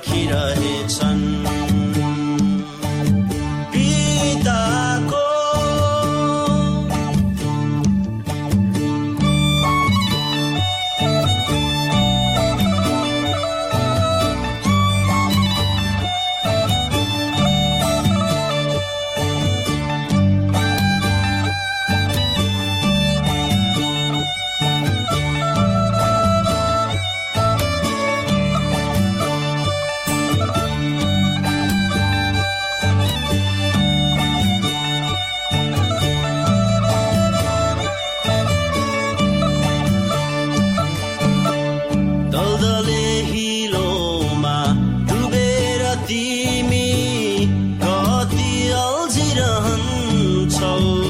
पर्खिरहेछन् nhân chầu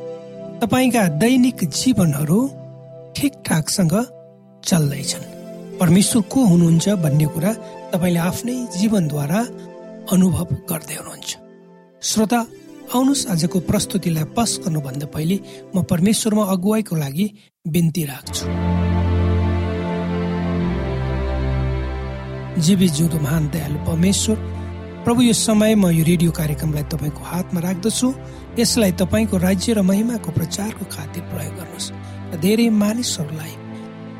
तपाईँका दैनिक जीवनहरू ठिकठाकसँग चल्दैछन्। परमेश्वर को हुनुहुन्छ भन्ने कुरा तपाईँले आफ्नै जीवनद्वारा अनुभव गर्दै हुनुहुन्छ। श्रोता आउनुहोस् आजको प्रस्तुतिलाई पस गर्नुभन्दा पहिले म परमेश्वरमा अगुवाईको लागि बिन्ती राख्छु। जीवी जिउँदो महान दयालु परमेश्वर प्रभु यो समयमा यो रेडियो कार्यक्रमलाई तपाईँको हातमा राख्दछु। यसलाई तपाईँको राज्य र महिमाको प्रचारको खातिर प्रयोग गर्नुहोस् र धेरै मानिसहरूलाई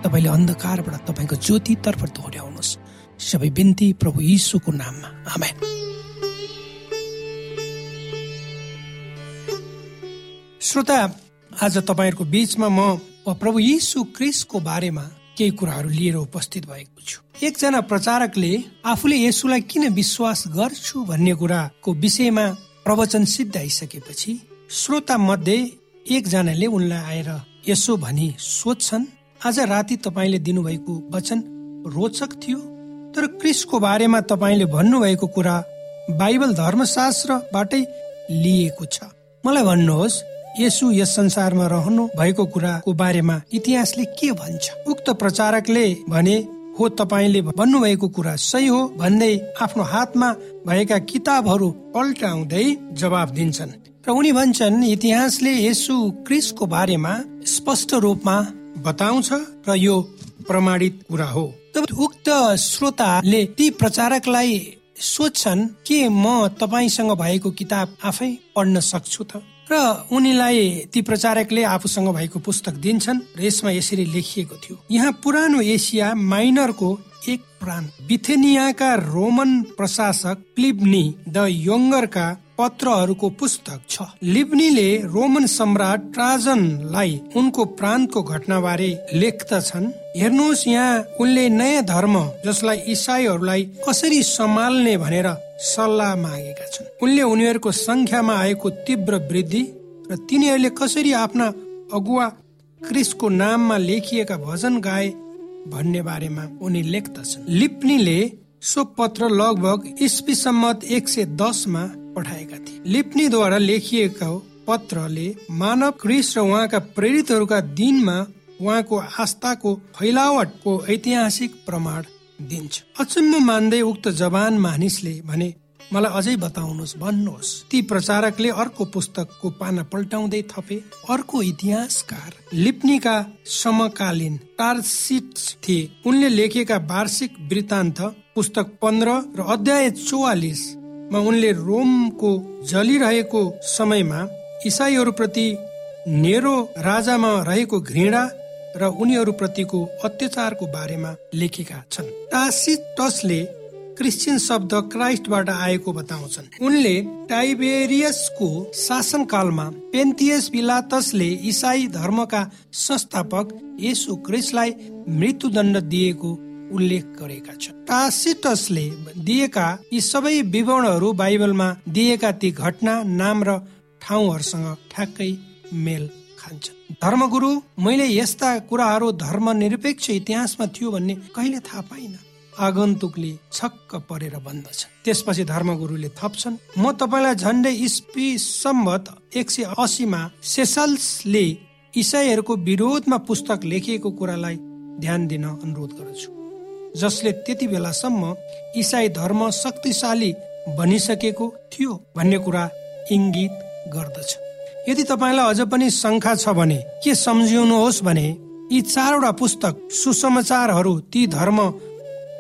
तपाईँले अन्धकारबाट तपाईँको ज्योतितर्फ दोहोऱ्याउनुहोस्। सबै बिन्ती प्रभु यीशुको नाममा। आमेन। श्रोता आज तपाईँहरूको बिचमा म प्रभु यीशु क्रिसको बारेमा केही कुराहरू लिएर उपस्थित भएको छु। एकजना प्रचारकले आफूले यसुलाई किन विश्वास गर्छु भन्ने कुराको विषयमा प्रवचन सिद्धाइसकेपछि श्रोता मध्ये एकजनाले उनलाई आएर यसो भनी सोध्छन् आज राति तपाईँले दिनुभएको वचन रोचक थियो? तर क्रिसको बारेमा तपाईँले भन्नुभएको कुरा बाइबल धर्मशास्त्रबाटै लिएको छ। मलाई भन्नुहोस् यसु यस संसारमा रहनु भएको कुराको बारेमा इतिहासले के भन्छ? उक्त प्रचारकले भने हो तपाईँले भन्नुभएको कुरा सही हो भन्दै आफ्नो हातमा भएका किताबहरू पल्टाउँदै जवाब दिन्छन्। र उनी भन्छन् इतिहासले यसु क्रिसको बारेमा स्पष्ट रूपमा बताउँछ र यो प्रमाणित कुरा हो। उक्त श्रोताले ती प्रचारकलाई सोध्छन् के म तपाईँसँग भएको किताब आफै पढ्न सक्छु त? र उनीलाई ती प्रचारकले आफूसँग भएको पुस्तक दिन्छन् र यसमा यसरी लेखिएको थियो। यहाँ पुरानो एसिया माइनरको एक प्रान्त बिथेनियाका रोमन प्रशासक क्लिब्नी द यङ्गरका पत्रहरूको पुस्तक छ। लिब्नीले रोमन सम्राट ट्राजनलाई उनको प्रान्तको घटनाबारे लेख्दछन्। हेर्नुहोस् यहाँ उनले नयाँ धर्म जसलाई इसाईहरूलाई कसरी सम्हाल्ने भनेर सल्लाह मागेका छन्। उनले उनीहरूको संख्यामा आएको तीव्र वृद्धि र तिनीहरूले कसरी आफ्ना अगुवा क्रिसको नाममा लेखिएका भजन गाए भन्ने बारेमा उनी लेख्दछन् लिप्नीले सो पत्र लगभग इस्वी सम्मत एक सय दसमा पठाएका थिए। लिप्नीद्वारा लेखिएको पत्रले मानव क्रिस र उहाँका प्रेरितहरूका दिनमा उहाँको आस्थाको फैलावटको ऐतिहासिक प्रमाण दिन्छ। अचम्म मान्दै उक्त जवान मानिसले भने मलाई अझै बताउनुहोस् भन्नुहोस्। ती प्रचारकले अर्को पुस्तकको पाना पल्टाउँदै थपे। अर्को इतिहासकार लिप्नीका समकालीन टार्सिट थिए। उनले लेखेका वार्षिक वृत्तान्त पुस्तक पन्ध्र र अध्याय चौवालिसमा उनले रोमको जलिरहेको समयमा इसाईहरूप्रति नेरो राजामा रहेको घृणा र उनीहरूप्रतिको अत्याचारको बारेमा लेखेका छन्। टासिटसले क्रिस्चियन शब्द क्राइस्टबाट आएको बताउँछन्। उनले टाइबेरियसको शासनकालमा पेन्थियस पिलातसले इसाई धर्मका संस्थापक यसु क्रिस्टलाई मृत्युदण्ड दिएको उल्लेख गरेका छन्। टासिटसले दिएका यी सबै विवरणहरू बाइबलमा दिएका ती घटना नाम र ठाउँहरूसँग ठ्याक्कै मेल धर्मगुरु मैले यस्ता कुराहरू धर्म निरपेक्ष इतिहासमा थियो भन्ने कहिले थाहा पाइन। आगन्तुकले छक्क परेर भन्दछ त्यसपछि धर्मगुरुले थप्छन्। म तपाईँलाई झन्डै इस्पी सम्बत एक सय असीमा सेसल्सले इसाईहरूको विरोधमा पुस्तक लेखिएको कुरालाई ध्यान दिन अनुरोध गर्छु। जसले त्यति बेलासम्म इसाई धर्म शक्तिशाली बनिसकेको थियो भन्ने कुरा इङ्गित गर्दछ। यदि तपाईँलाई अझ पनि शङ्का छ भने के सम्झिनुहोस् भने यी चारवटा पुस्तक सुसमाचारहरू ती धर्म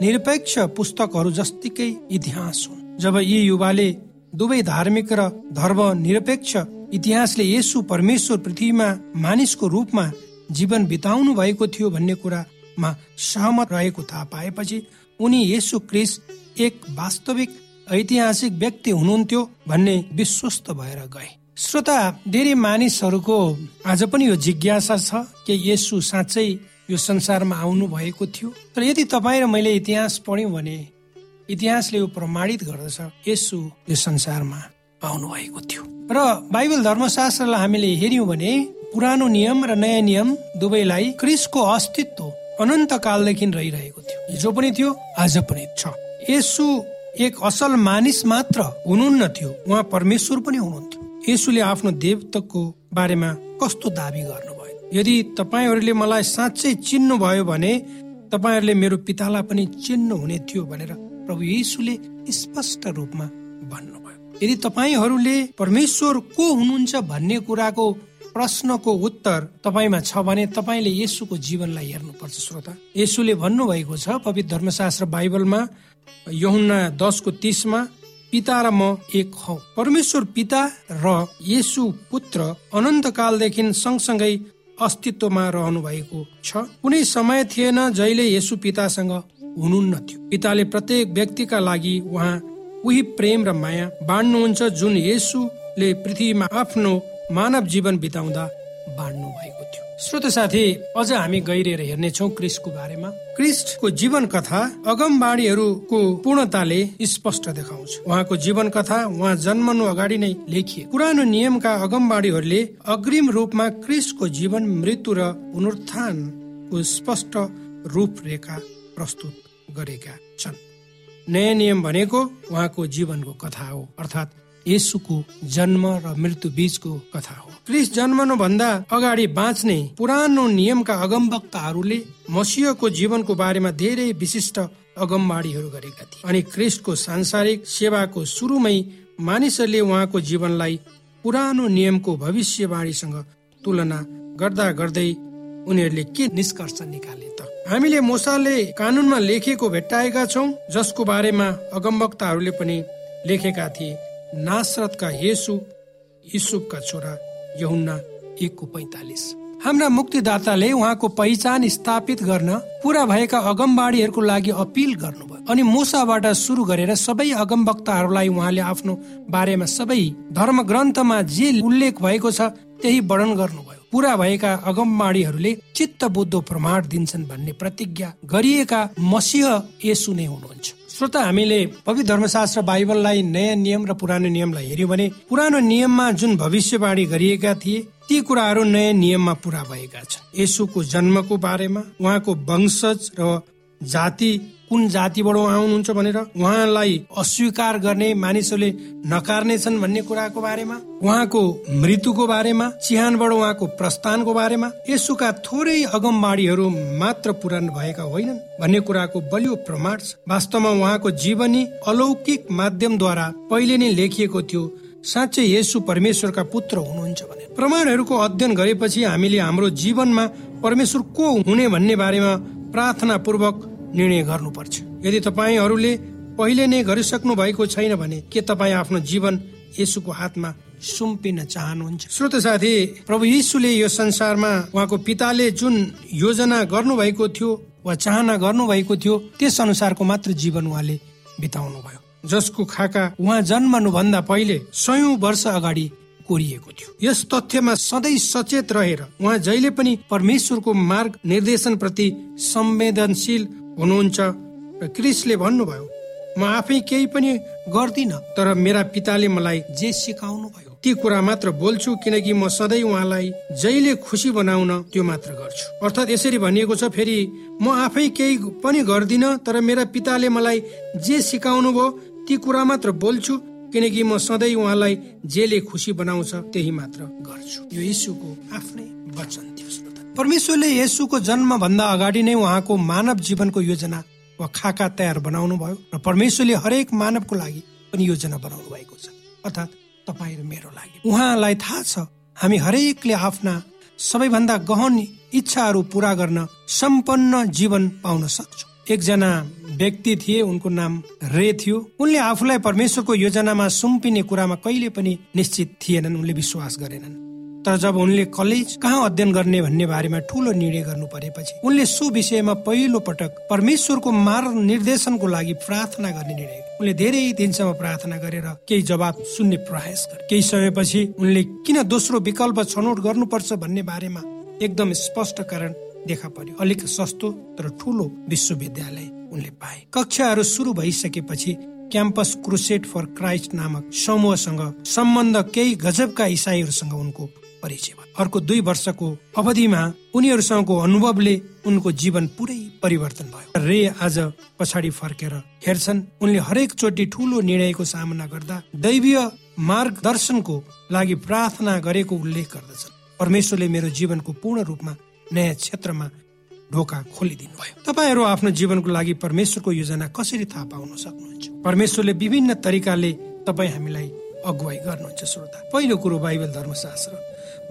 निरपेक्ष पुस्तकहरू जस्तिकै इतिहास हुन्। जब यी युवाले दुवै धार्मिक र धर्म निरपेक्ष इतिहासले यसु परमेश्वर पृथ्वीमा मानिसको रूपमा जीवन बिताउनु भएको थियो भन्ने कुरामा सहमत रहेको थाहा पाएपछि उनी यसु क्रिस एक वास्तविक ऐतिहासिक व्यक्ति हुनुहुन्थ्यो भन्ने विश्वस्त भएर गए। श्रोता धेरै मानिसहरूको आज पनि यो जिज्ञासा छ कि यसु साँच्चै यो संसारमा आउनु भएको थियो। तर यदि तपाईँ र मैले इतिहास पढ्यौँ भने इतिहासले यो प्रमाणित गर्दछ यसु यो संसारमा आउनु भएको थियो। र बाइबल धर्मशास्त्रलाई हामीले हेर्यौँ भने पुरानो नियम र नयाँ नियम दुवैलाई क्रिसको अस्तित्व अनन्त कालदेखि रहिरहेको थियो। हिजो पनि थियो आज पनि छ। यसु एक असल मानिस मात्र हुनुहुन्न थियो उहाँ परमेश्वर पनि हुनुहुन्थ्यो। यसुले आफ्नो देवताको बारेमा कस्तो दावी गर्नुभयो? यदि तपाईँहरूले मलाई साँच्चै चिन्नु भयो भने तपाईँहरूले मेरो पितालाई पनि चिन्नु हुने थियो भनेर प्रभु यीशुले स्पष्ट रूपमा भन्नुभयो। यदि तपाईँहरूले परमेश्वर को हुनुहुन्छ भन्ने कुराको प्रश्नको उत्तर तपाईँमा छ भने तपाईँले यसुको जीवनलाई हेर्नुपर्छ श्रोता। यसुले भन्नुभएको छ पवित्र धर्मशास्त्र बाइबलमा यहुन्ना दसको तिसमा पिता र म एक हौ। परमेश्वर पिता र यसु पुत्र अनन्त कालदेखि सँगसँगै अस्तित्वमा रहनु भएको छ। कुनै समय थिएन जहिले यसु पितासँग हुनुहुन्न थियो। पिताले प्रत्येक व्यक्तिका लागि उहाँ उही प्रेम र माया बाँड्नुहुन्छ जुन यसुले पृथ्वीमा आफ्नो मानव जीवन बिताउँदा बाँड्नु भएको श्रोत साथी अझ हामी गहिरेर हेर्नेछौ क्रिस्टको बारेमा। क्रिस्टको जीवन कथा अगमबाणीहरूको पूर्णताले स्पष्ट देखाउँछ। उहाँको जीवन कथा उहाँ जन्मनु अगाडि नै लेखिए। पुरानो नियमका अगमबाडीहरूले अग्रिम रूपमा क्रिस्टको जीवन मृत्यु र पुनरुत्थानको स्पष्ट रूपरेखा प्रस्तुत गरेका छन्। नयाँ नियम भनेको उहाँको जीवनको कथा हो। अर्थात् यसुको जन्म र मृत्यु बीचको कथा हो। क्रिस जन्मनु भन्दा अगाडि बाँच्ने पुरानो नियमका अगमवक्ताहरूले मसिहको जीवनको बारेमा धेरै विशिष्ट अगमबाडीहरू गरेका थिए। अनि क्रिस्टको सांसारिक सेवाको सुरुमै मानिसहरूले उहाँको जीवनलाई पुरानो नियमको भविष्यवाणीसँग तुलना गर्दा गर्दै उनीहरूले के निष्कर्ष निकाले त? हामीले मोसाले कानुनमा लेखेको भेट्टाएका छौँ जसको बारेमा अगमवक्ताहरूले पनि लेखेका थिए। नासरतका येसु युसुफका छोरा यहुन्ना एकको पैतालिस। हाम्रा मुक्तिदाताले उहाँको पहिचान स्थापित गर्न पूरा भएका अगमबाडीहरूको लागि अपिल गर्नुभयो। अनि मोसाबाट सुरु गरेर सबै अगमवक्ताहरूलाई उहाँले आफ्नो बारेमा सबै धर्म ग्रन्थमा जे उल्लेख भएको छ त्यही वर्णन गर्नुभयो। पूरा भएका अगमबाडीहरूले चित्त बुद्ध प्रमाण दिन्छन् भन्ने प्रतिज्ञा गरिएका मसिह यसु नै हुनुहुन्छ। श्रोता हामीले पवित्र धर्मशास्त्र बाइबललाई नयाँ नियम र पुरानो नियमलाई हेर्यौँ भने पुरानो नियममा जुन भविष्यवाणी गरिएका थिए ती कुराहरू नयाँ नियममा पुरा भएका छन्। यसुको जन्मको बारेमा उहाँको वंशज र जाति कुन जातिबाट उहाँ आउनुहुन्छ भनेर उहाँलाई अस्वीकार गर्ने मानिसहरूले नकार्ने छन् भन्ने कुराको बारेमा उहाँको मृत्युको बारेमा चिहानबाट उहाँको प्रस्थानको बारेमा यसुका थोरै अगमबाडीहरू मात्र पुरान भएका होइनन् भन्ने कुराको बलियो प्रमाण छ। वास्तवमा उहाँको जीवनी अलौकिक माध्यमद्वारा पहिले नै लेखिएको थियो साँच्चै यसु परमेश्वरका पुत्र हुनुहुन्छ भने। प्रमाणहरूको अध्ययन गरेपछि हामीले हाम्रो जीवनमा परमेश्वर को हुने भन्ने बारेमा प्रार्थना पूर्वक निर्णय गर्नुपर्छ। यदि तपाईँहरूले पहिले नै गरिसक्नु भएको छैन भने के तपाईँ आफ्नो जीवन यसुको हातमा सुम्पिन चाहनुहुन्छ? श्रोत साथी प्रभु यीशुले यो संसारमा उहाँको पिताले जुन योजना गर्नु भएको थियो वा चाहना गर्नु भएको थियो त्यस अनुसारको मात्र जीवन उहाँले बिताउनु भयो जसको खाका उहाँ जन्मनु भन्दा पहिले सयौं वर्ष अगाडि कोरिएको थियो। यस तथ्यमा सधैँ सचेत रहेर उहाँ जहिले पनि परमेश्वरको मार्ग निर्देशन प्रति संवेदनशील हुनुहुन्छ र क्रिसले भन्नुभयो म आफै केही पनि गर्दिन तर मेरा पिताले मलाई जे सिकाउनु भयो ती कुरा मात्र बोल्छु किनकि म सधैँ उहाँलाई जहिले खुसी बनाउन त्यो मात्र गर्छु। अर्थात् यसरी भनिएको छ फेरि म आफै केही पनि गर्दिन तर मेरा पिताले मलाई जे सिकाउनु भयो ती कुरा मात्र बोल्छु किनकि म सधैँ उहाँलाई जेले खुसी बनाउँछ त्यही मात्र गर्छु। यो यीशुको आफ्नै वचन थियो। परमेश्वरले यसुको जन्म भन्दा अगाडि नै उहाँको मानव जीवनको योजना वा खाका तयार बनाउनु भयो र परमेश्वरले हरेक मानवको लागि पनि योजना बनाउनु भएको छ। अर्थात् तपाईँ र मेरो लागि। उहाँलाई थाहा छ हामी हरेकले आफ्ना सबैभन्दा गहन इच्छाहरू पूरा गर्न सम्पन्न जीवन पाउन सक्छौँ। एकजना व्यक्ति थिए उनको नाम रे थियो। उनले आफूलाई परमेश्वरको योजनामा सुम्पिने कुरामा कहिले पनि निश्चित थिएनन् उनले विश्वास गरेनन्। तर जब उनले कलेज कहाँ अध्ययन गर्ने भन्ने बारेमा ठुलो निर्णय गर्नु परेपछि उनले सो विषयमा पहिलो पटक परमेश्वरको मार्ग निर्देशनको लागि प्रार्थना गर्ने निर्णय उनले धेरै दिनसम्म प्रार्थना गरेर केही जवाब सुन्ने प्रयास गरे। केही समयपछि उनले किन दोस्रो विकल्प छनौट गर्नुपर्छ भन्ने बारेमा एकदम स्पष्ट कारण देखा पर्यो। अलिक सस्तो तर ठुलो विश्वविद्यालय उनले पाए। कक्षाहरू सुरु भइसकेपछि क्याम्पस क्रुसेट फर क्राइस्ट नामक समूहसँग सम्बन्ध केही गजबका इसाईहरूसँग उनको परिचय भयो। अर्को दुई वर्षको अवधिमा उनीहरूसँगको अनुभवले उनको जीवन पुरै परिवर्तन भयो। रे आज पछाडि फर्केर हेर्छन् उनले हरेक चोटि ठुलो निर्णयको सामना गर्दा दैवीय मार्गदर्शनको लागि प्रार्थना गरेको उल्लेख गर्दछन्। परमेश्वरले मेरो जीवनको पूर्ण रूपमा नयाँ क्षेत्रमा ढोका खोलिदिनु भयो तपाईँहरू आफ्नो जीवनको लागि परमेश्वरको योजना कसरी थाहा पाउन सक्नुहुन्छ? परमेश्वरले विभिन्न तरिकाले तपाईँ हामीलाई अगुवाई गर्नुहुन्छ श्रोता। पहिलो कुरो बाइबल धर्मशास्त्र।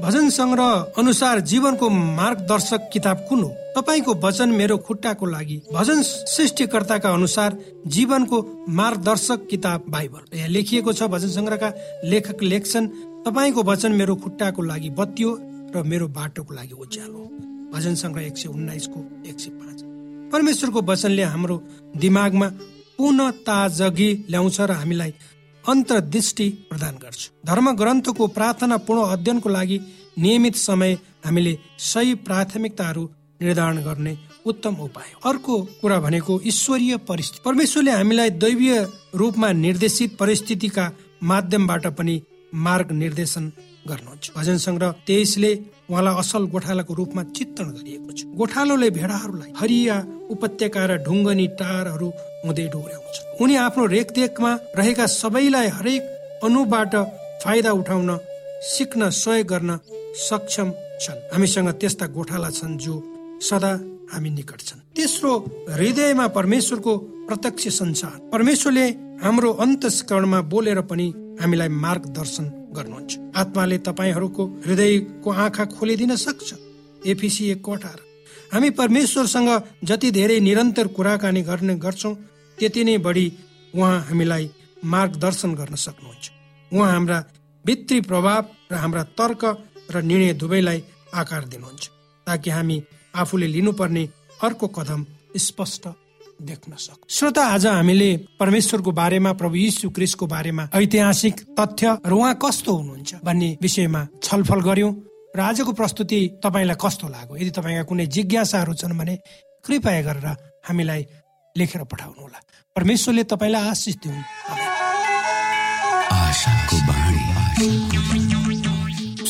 भजन सङ्ग्रह अनुसार जीवनको मार्गदर्शक किताब कुन हो? तपाईँको वचन मेरो खुट्टाको लागि। भजन सृष्टिकर्ताका अनुसार जीवनको मार्गदर्शक किताब बाइबल। यहाँ लेखिएको छ भजन सङ्ग्रहका लेखक लेख्छन् तपाईँको वचन मेरो खुट्टाको लागि बत्तियो र मेरो बाटोको लागि उज्यालो भजन सङ्ग्रह एक सय उन्नाइसको एक सय पाँच परमेश्वरको वचनले हाम्रो दिमागमा पुनः ताजगी ल्याउँछ र हामीलाई अन्तर्दृष्टि प्रदान गर्छ। धर्म ग्रन्थको प्रार्थना पूर्ण अध्ययनको लागि नियमित समय हामीले सही प्राथमिकताहरू निर्धारण गर्ने उत्तम उपाय। अर्को कुरा भनेको ईश्वरीय परिस्थिति। परमेश्वरले हामीलाई दैवीय रूपमा निर्देशित परिस्थितिका माध्यमबाट पनि मार्ग निर्देशन गर्नुहुन्छ। भजन सङ्ग्रह तेइसले उहाँलाई असल गोठालाको रूपमा चित्रण गरिएको छ। गोठालोले भेडाहरूलाई हरिया उपत्यका र ढुङ्गनी टारहरू हुँदै डोर्याउँछ। उनी आफ्नो रेखदेखमा रहेका सबैलाई हरेक अनुबाट फाइदा उठाउन सिक्न सहयोग गर्न सक्षम छन्। हामीसँग त्यस्ता गोठाला छन् जो सदा हामी निकट छन्। तेस्रो हृदयमा परमेश्वरको प्रत्यक्ष संसार। परमेश्वरले हाम्रो अन्तस्करणमा बोलेर पनि हामीलाई मार्गदर्शन गर्नुहुन्छ। आत्माले तपाईँहरूको हृदयको आँखा खोलिदिन सक्छ। एफिसी एक अठार हामी परमेश्वरसँग जति धेरै निरन्तर कुराकानी गर्ने गर्छौँ त्यति नै बढी उहाँ हामीलाई मार्गदर्शन गर्न सक्नुहुन्छ। उहाँ हाम्रा भित्री प्रभाव र हाम्रा तर्क र निर्णय दुवैलाई आकार दिनुहुन्छ। ताकि हामी आफूले लिनुपर्ने अर्को कदम स्पष्ट देख्न सक्छ। श्रोता आज हामीले परमेश्वरको बारेमा प्रभु यीशु क्रिस्टको बारेमा ऐतिहासिक तथ्य र उहाँ कस्तो हुनुहुन्छ भन्ने विषयमा छलफल गर्यौं। र आजको प्रस्तुति तपाईँलाई कस्तो लाग्यो? यदि तपाईँका कुनै जिज्ञासाहरू छन् भने कृपया गरेर हामीलाई लेखेर पठाउनु होला परमेश्वरले तपाईँलाई आशिष दिउन्।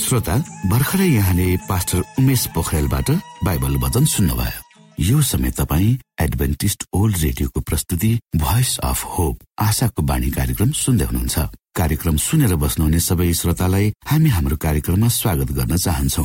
श्रोता भर्खरै यहाँले पास्टर उमेश पोखरेलबाट बाइबल वचन सुन्नुभयो। यो समय तपाईँ एडभेन्टिस्ट ओल्ड रेडियोको प्रस्तुति भोइस अफ होप आशाको बाणी कार्यक्रम सुन्दै हुनुहुन्छ। कार्यक्रम सुनेर बस्नुहुने सबै श्रोतालाई हामी हाम्रो कार्यक्रममा स्वागत गर्न चाहन्छौ।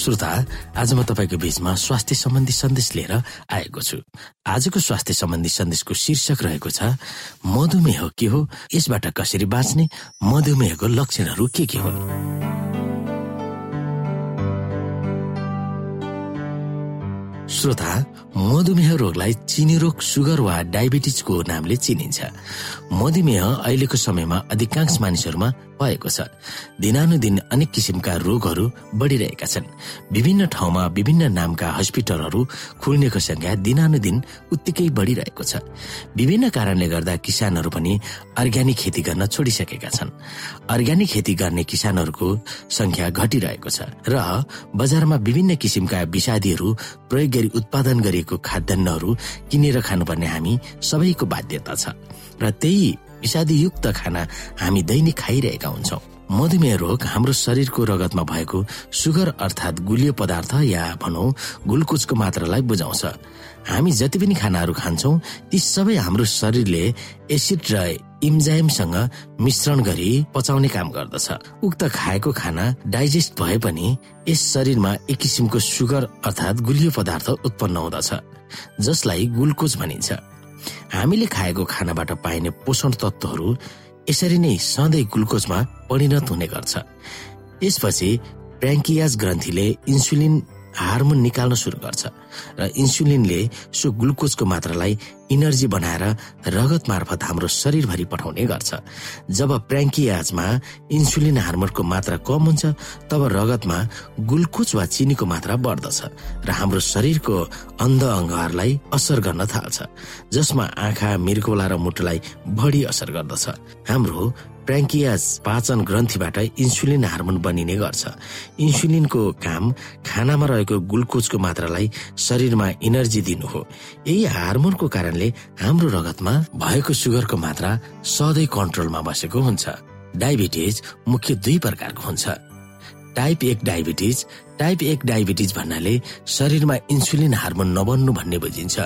श्रोता आज म तपाईँको बीचमा स्वास्थ्य सम्बन्धी सन्देश लिएर आएको छु। आजको स्वास्थ्य सम्बन्धी सन्देशको शीर्षक रहेको छ मधुमेह के हो? यसबाट कसरी बाँच्ने? मधुमेहको लक्षणहरू के के हुन्? श्रोता मधुमेह रोगलाई चिनी रोग सुगर वा डायबिटिजको नामले चिनिन्छ। मधुमेह अहिलेको समयमा अधिकांश मानिसहरूमा भएको छ। दिनानुदिन अनेक किसिमका रोगहरू बढिरहेका छन्। विभिन्न ठाउँमा विभिन्न नामका हस्पिटलहरू खुल्नेको संख्या दिनानुदिन उत्तिकै बढिरहेको छ। विभिन्न कारणले गर्दा किसानहरू पनि अर्ग्यानिक खेती गर्न छोडिसकेका छन्। अर्ग्यानिक खेती गर्ने किसानहरूको संख्या घटिरहेको छ र बजारमा विभिन्न किसिमका विषादीहरू प्रयोग गरी उत्पादन गरिएको खाद्यान्नहरू किनेर खानुपर्ने हामी सबैको बाध्यता छ। र त्यही विषादीयुक्त खाना हामी दैनिक खाइरहेका हुन्छौँ। मधुमेह रोग हाम्रो शरीरको रगतमा भएको सुगर अर्थात् गुलियो पदार्थ या भनौँ ग्लुकोजको मात्रालाई बुझाउँछ। हामी जति पनि खानाहरू खान्छौँ ती सबै हाम्रो शरीरले एसिड र इम्जाइमसँग मिश्रण गरी पचाउने काम गर्दछ। उक्त खाएको खाना डाइजेस्ट भए पनि यस शरीरमा एक किसिमको सुगर अर्थात् गुलियो पदार्थ उत्पन्न हुँदछ जसलाई ग्लुकोज भनिन्छ। हामीले खाएको खानाबाट पाइने पोषण तत्वहरू यसरी नै सधैँ ग्लुकोजमा परिणत हुने गर्छ। यसपछि प्याङ्कियाज ग्रन्थीले इन्सुलिन हार्मोन निकाल्न सुरु गर्छ र इन्सुलिनले सो ग्लुकोजको मात्रालाई इनर्जी बनाएर रगत मार्फत हाम्रो शरीरभरि पठाउने गर्छ। जब प्र्याङ्कियाजमा इन्सुलिन हार्मोनको मात्रा कम हुन्छ तब रगतमा ग्लुकोज वा चिनीको मात्रा बढ्दछ र हाम्रो शरीरको अन्ध अङ्गहरूलाई असर गर्न थाल्छ जसमा आँखा मृगोला र मुटुलाई बढी असर गर्दछ। हाम्रो प्र्याङ्कियाज पाचन ग्रन्थीबाट इन्सुलिन हार्मोन बनिने गर्छ। इन्सुलिनको काम खानामा रहेको ग्लुकोजको मात्रालाई शरीरमा इनर्जी दिनु हो। यही हार्मोनको कारणले हाम्रो रगतमा भएको सुगरको मात्रा सधैँ कन्ट्रोलमा बसेको हुन्छ। डायबिटिज मुख्य दुई प्रकारको हुन्छ। टाइप एक डायबिटिज टाइप एक डायबिटिज भन्नाले शरीरमा इन्सुलिन हार्मोन नबन्नु भन्ने बुझिन्छ।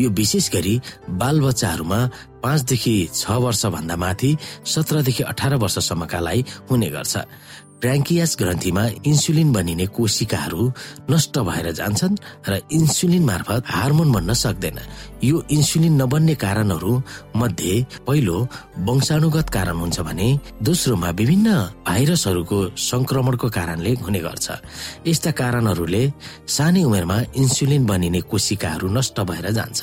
यो विशेष गरी बालबच्चाहरूमा पाँचदेखि छ वर्षभन्दा माथि सत्रदेखि अठार वर्षसम्मकालाई हुने गर्छ। प्र्याङ्कियास ग्रन्थीमा इन्सुलिन बनिने कोशिकाहरू नष्ट भएर जान्छन् र इन्सुलिन मार्फत हार्मोन बन्न सक्दैन। यो इन्सुलिन नबन्ने कारणहरू मध्ये पहिलो वंशानुगत कारण हुन्छ भने दोस्रोमा विभिन्न भाइरसहरूको संक्रमणको कारणले हुने गर्छ। यस्ता कारणहरूले सानै उमेरमा इन्सुलिन बनिने कोशिकाहरू नष्ट भएर जान्छ।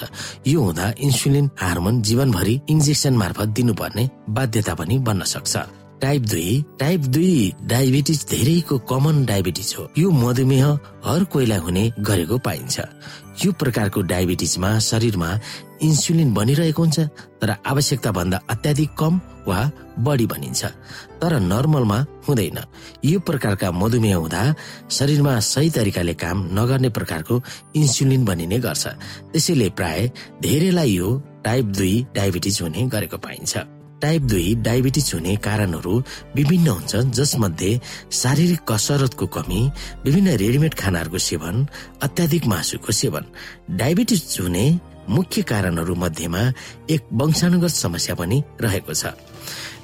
यो हुँदा इन्सुलिन हार्मोन जीवनभरि इन्जेक्सन मार्फत दिनुपर्ने बाध्यता पनि बन्न सक्छ। टाइप दुई टाइप दुई डायबिटिज धेरैको कमन डायबिटिज हो। यो मधुमेह हर कोहीलाई हुने गरेको पाइन्छ। यो प्रकारको डायबिटिजमा शरीरमा इन्सुलिन बनिरहेको हुन्छ तर आवश्यकता भन्दा अत्याधिक कम वा बढी बनिन्छ। तर नर्मलमा हुँदैन। यो प्रकारका मधुमेह हुँदा शरीरमा सही तरिकाले काम नगर्ने प्रकारको इन्सुलिन बनिने गर्छ। त्यसैले प्राय धेरैलाई यो टाइप दुई डायबिटिज हुने गरेको पाइन्छ। टाइप दुई डायबिटिज हुने कारणहरू विभिन्न हुन्छन् जसमध्ये शारीरिक कसरतको कमी विभिन्न रेडिमेड खानाहरूको सेवन अत्याधिक मासुको सेवन। डायबिटिज हुने मुख्य कारणहरू मध्येमा एक वंशानुगत समस्या पनि रहेको छ।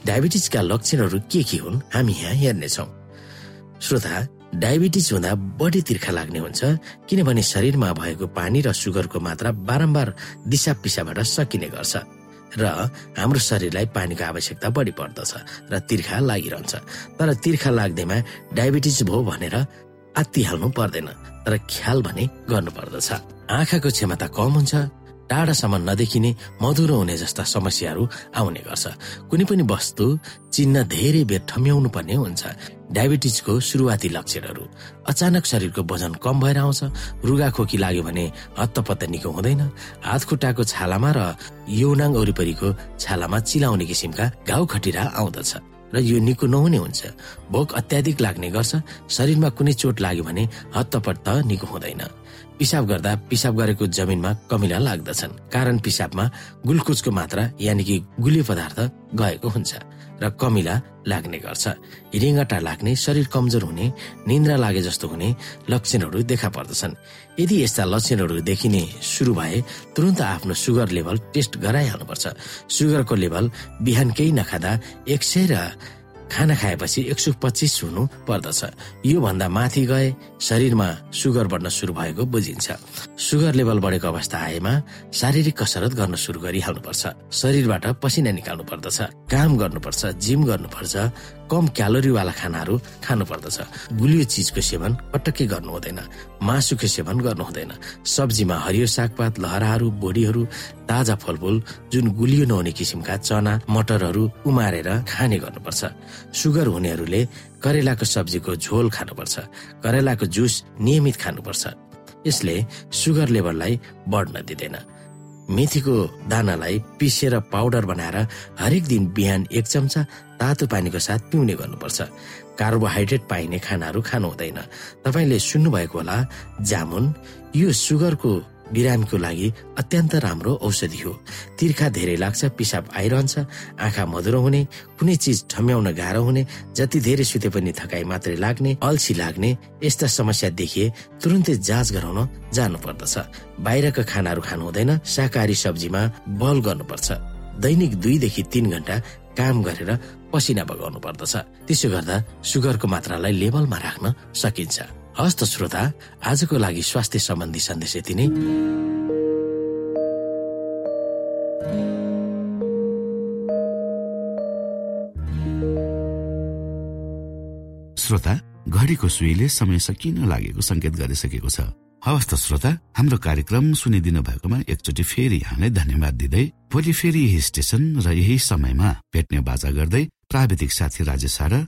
डायबिटिजका लक्षणहरू के के हुन् हामी यहाँ हेर्नेछौ। श्रोता डायबिटिज हुँदा बढी तिर्खा लाग्ने हुन्छ किनभने शरीरमा भएको पानी र सुगरको मात्रा बारम्बार दिशा पिसाबाट सकिने गर्छ र हाम्रो शरीरलाई पानीको आवश्यकता बढी पर्दछ र तिर्खा लागिरहन्छ। तर तिर्खा लाग्दैमा डायबिटिज भयो भनेर आत्तिहाल्नु पर्दैन तर ख्याल भने गर्नु पर्दछ। आँखाको क्षमता कम हुन्छ टाढासम्म नदेखिने मधुरो हुने जस्ता समस्याहरू आउने गर्छ। कुनै पनि वस्तु चिन्न धेरै बेर ठम्याउनु पर्ने हुन्छ। डायबिटिजको सुरुवाती लक्षणहरू। अचानक शरीरको वजन कम भएर आउँछ। रुगा खोकी लाग्यो भने हत्तपत्त निको हुँदैन। हात खुट्टाको छालामा र यौनाङ वरिपरिको छालामा चिलाउने किसिमका घाउ खटिरा आउँदछ र यो निको नहुने हुन्छ। भोक अत्याधिक लाग्ने गर्छ। शरीरमा कुनै चोट लाग्यो भने हत्तपत्त निको हुँदैन। पिसाब गर्दा पिसाब गरेको जमिनमा कमिला लाग्दछन् कारण पिसाबमा ग्लुकोजको मात्रा यानि कि गुलियो पदार्थ गएको हुन्छ र कमिला लाग्ने गर्छ। रिङ्गटा लाग्ने शरीर कमजोर हुने निन्द्रा लागे जस्तो हुने लक्षणहरू देखा पर्दछन्। यदि यस्ता लक्षणहरू देखिने सुरु भए तुरन्त आफ्नो सुगर लेभल टेस्ट गराइहाल्नुपर्छ। सुगरको लेभल बिहान केही नखाँदा एक सय र खाना खाएपछि एक सय पच्चिस हुनु पर्दछ। यो भन्दा माथि गए शरीरमा सुगर बढ्न सुरु भएको बुझिन्छ। सुगर लेभल बढेको अवस्था आएमा शारीरिक कसरत गर्न सुरु गरिहाल्नुपर्छ। शरीरबाट पसिना निकाल्नु पर्दछ काम गर्नुपर्छ जिम गर्नुपर्छ कम क्यालोरीवाला खानाहरू खानु पर्दछ गुलियो चिजको सेवन पटक्कै गर्नु हुँदैन मासुको सेवन गर्नु हुँदैन। सब्जीमा हरियो सागपात लहराहरू बोडीहरू ताजा फलफुल जुन गुलियो नहुने किसिमका चना मटरहरू उमारेर खाने गर्नुपर्छ। सुगर हुनेहरूले करेलाको सब्जीको झोल खानुपर्छ करेलाको जुस नियमित खानुपर्छ। यसले सुगर लेभललाई बढ्न दिँदैन। मेथीको दानालाई पिसेर पाउडर बनाएर हरेक दिन बिहान एक चम्चा तातो पानीको साथ पिउने गर्नुपर्छ। कार्बोहाइड्रेट पाइने खानाहरू खानु हुँदैन तपाईँले सुन्नुभएको होला जामुन। यो सुगरको बिरामीको लागि अत्यन्त राम्रो औषधि हो। तिर्खा धेरै लाग्छ पिसाब आइरहन्छ आँखा मधुरो हुने कुनै चिज ठम्याउन गाह्रो हुने जति धेरै सुते पनि थकाइ मात्रै लाग्ने अल्छी लाग्ने यस्ता समस्या देखिए तुरन्तै जाँच गराउन जानु पर्दछ बाहिरका खानाहरू खानु हुँदैन शाकाहारी सब्जीमा बल गर्नुपर्छ। दैनिक दुईदेखि तीन घण्टा काम गरेर पसिना बगाउनु पर्दछ त्यसो गर्दा सुगरको मात्रालाई लेभलमा राख्न सकिन्छ। हस्त श्रोता आजको लागि स्वास्थ्य सम्बन्धी सन्देश यति नै। श्रोता घडीको सुईले समय सकिन लागेको संकेत गरिसकेको छ। हवस् त श्रोता हाम्रो कार्यक्रम सुनिदिनु भएकोमा एकचोटि फेरि यहाँलाई धन्यवाद दिँदै भोलि फेरि यही स्टेशन र यही समयमा भेट्ने बाजा गर्दै प्राविधिक साथी राजेश र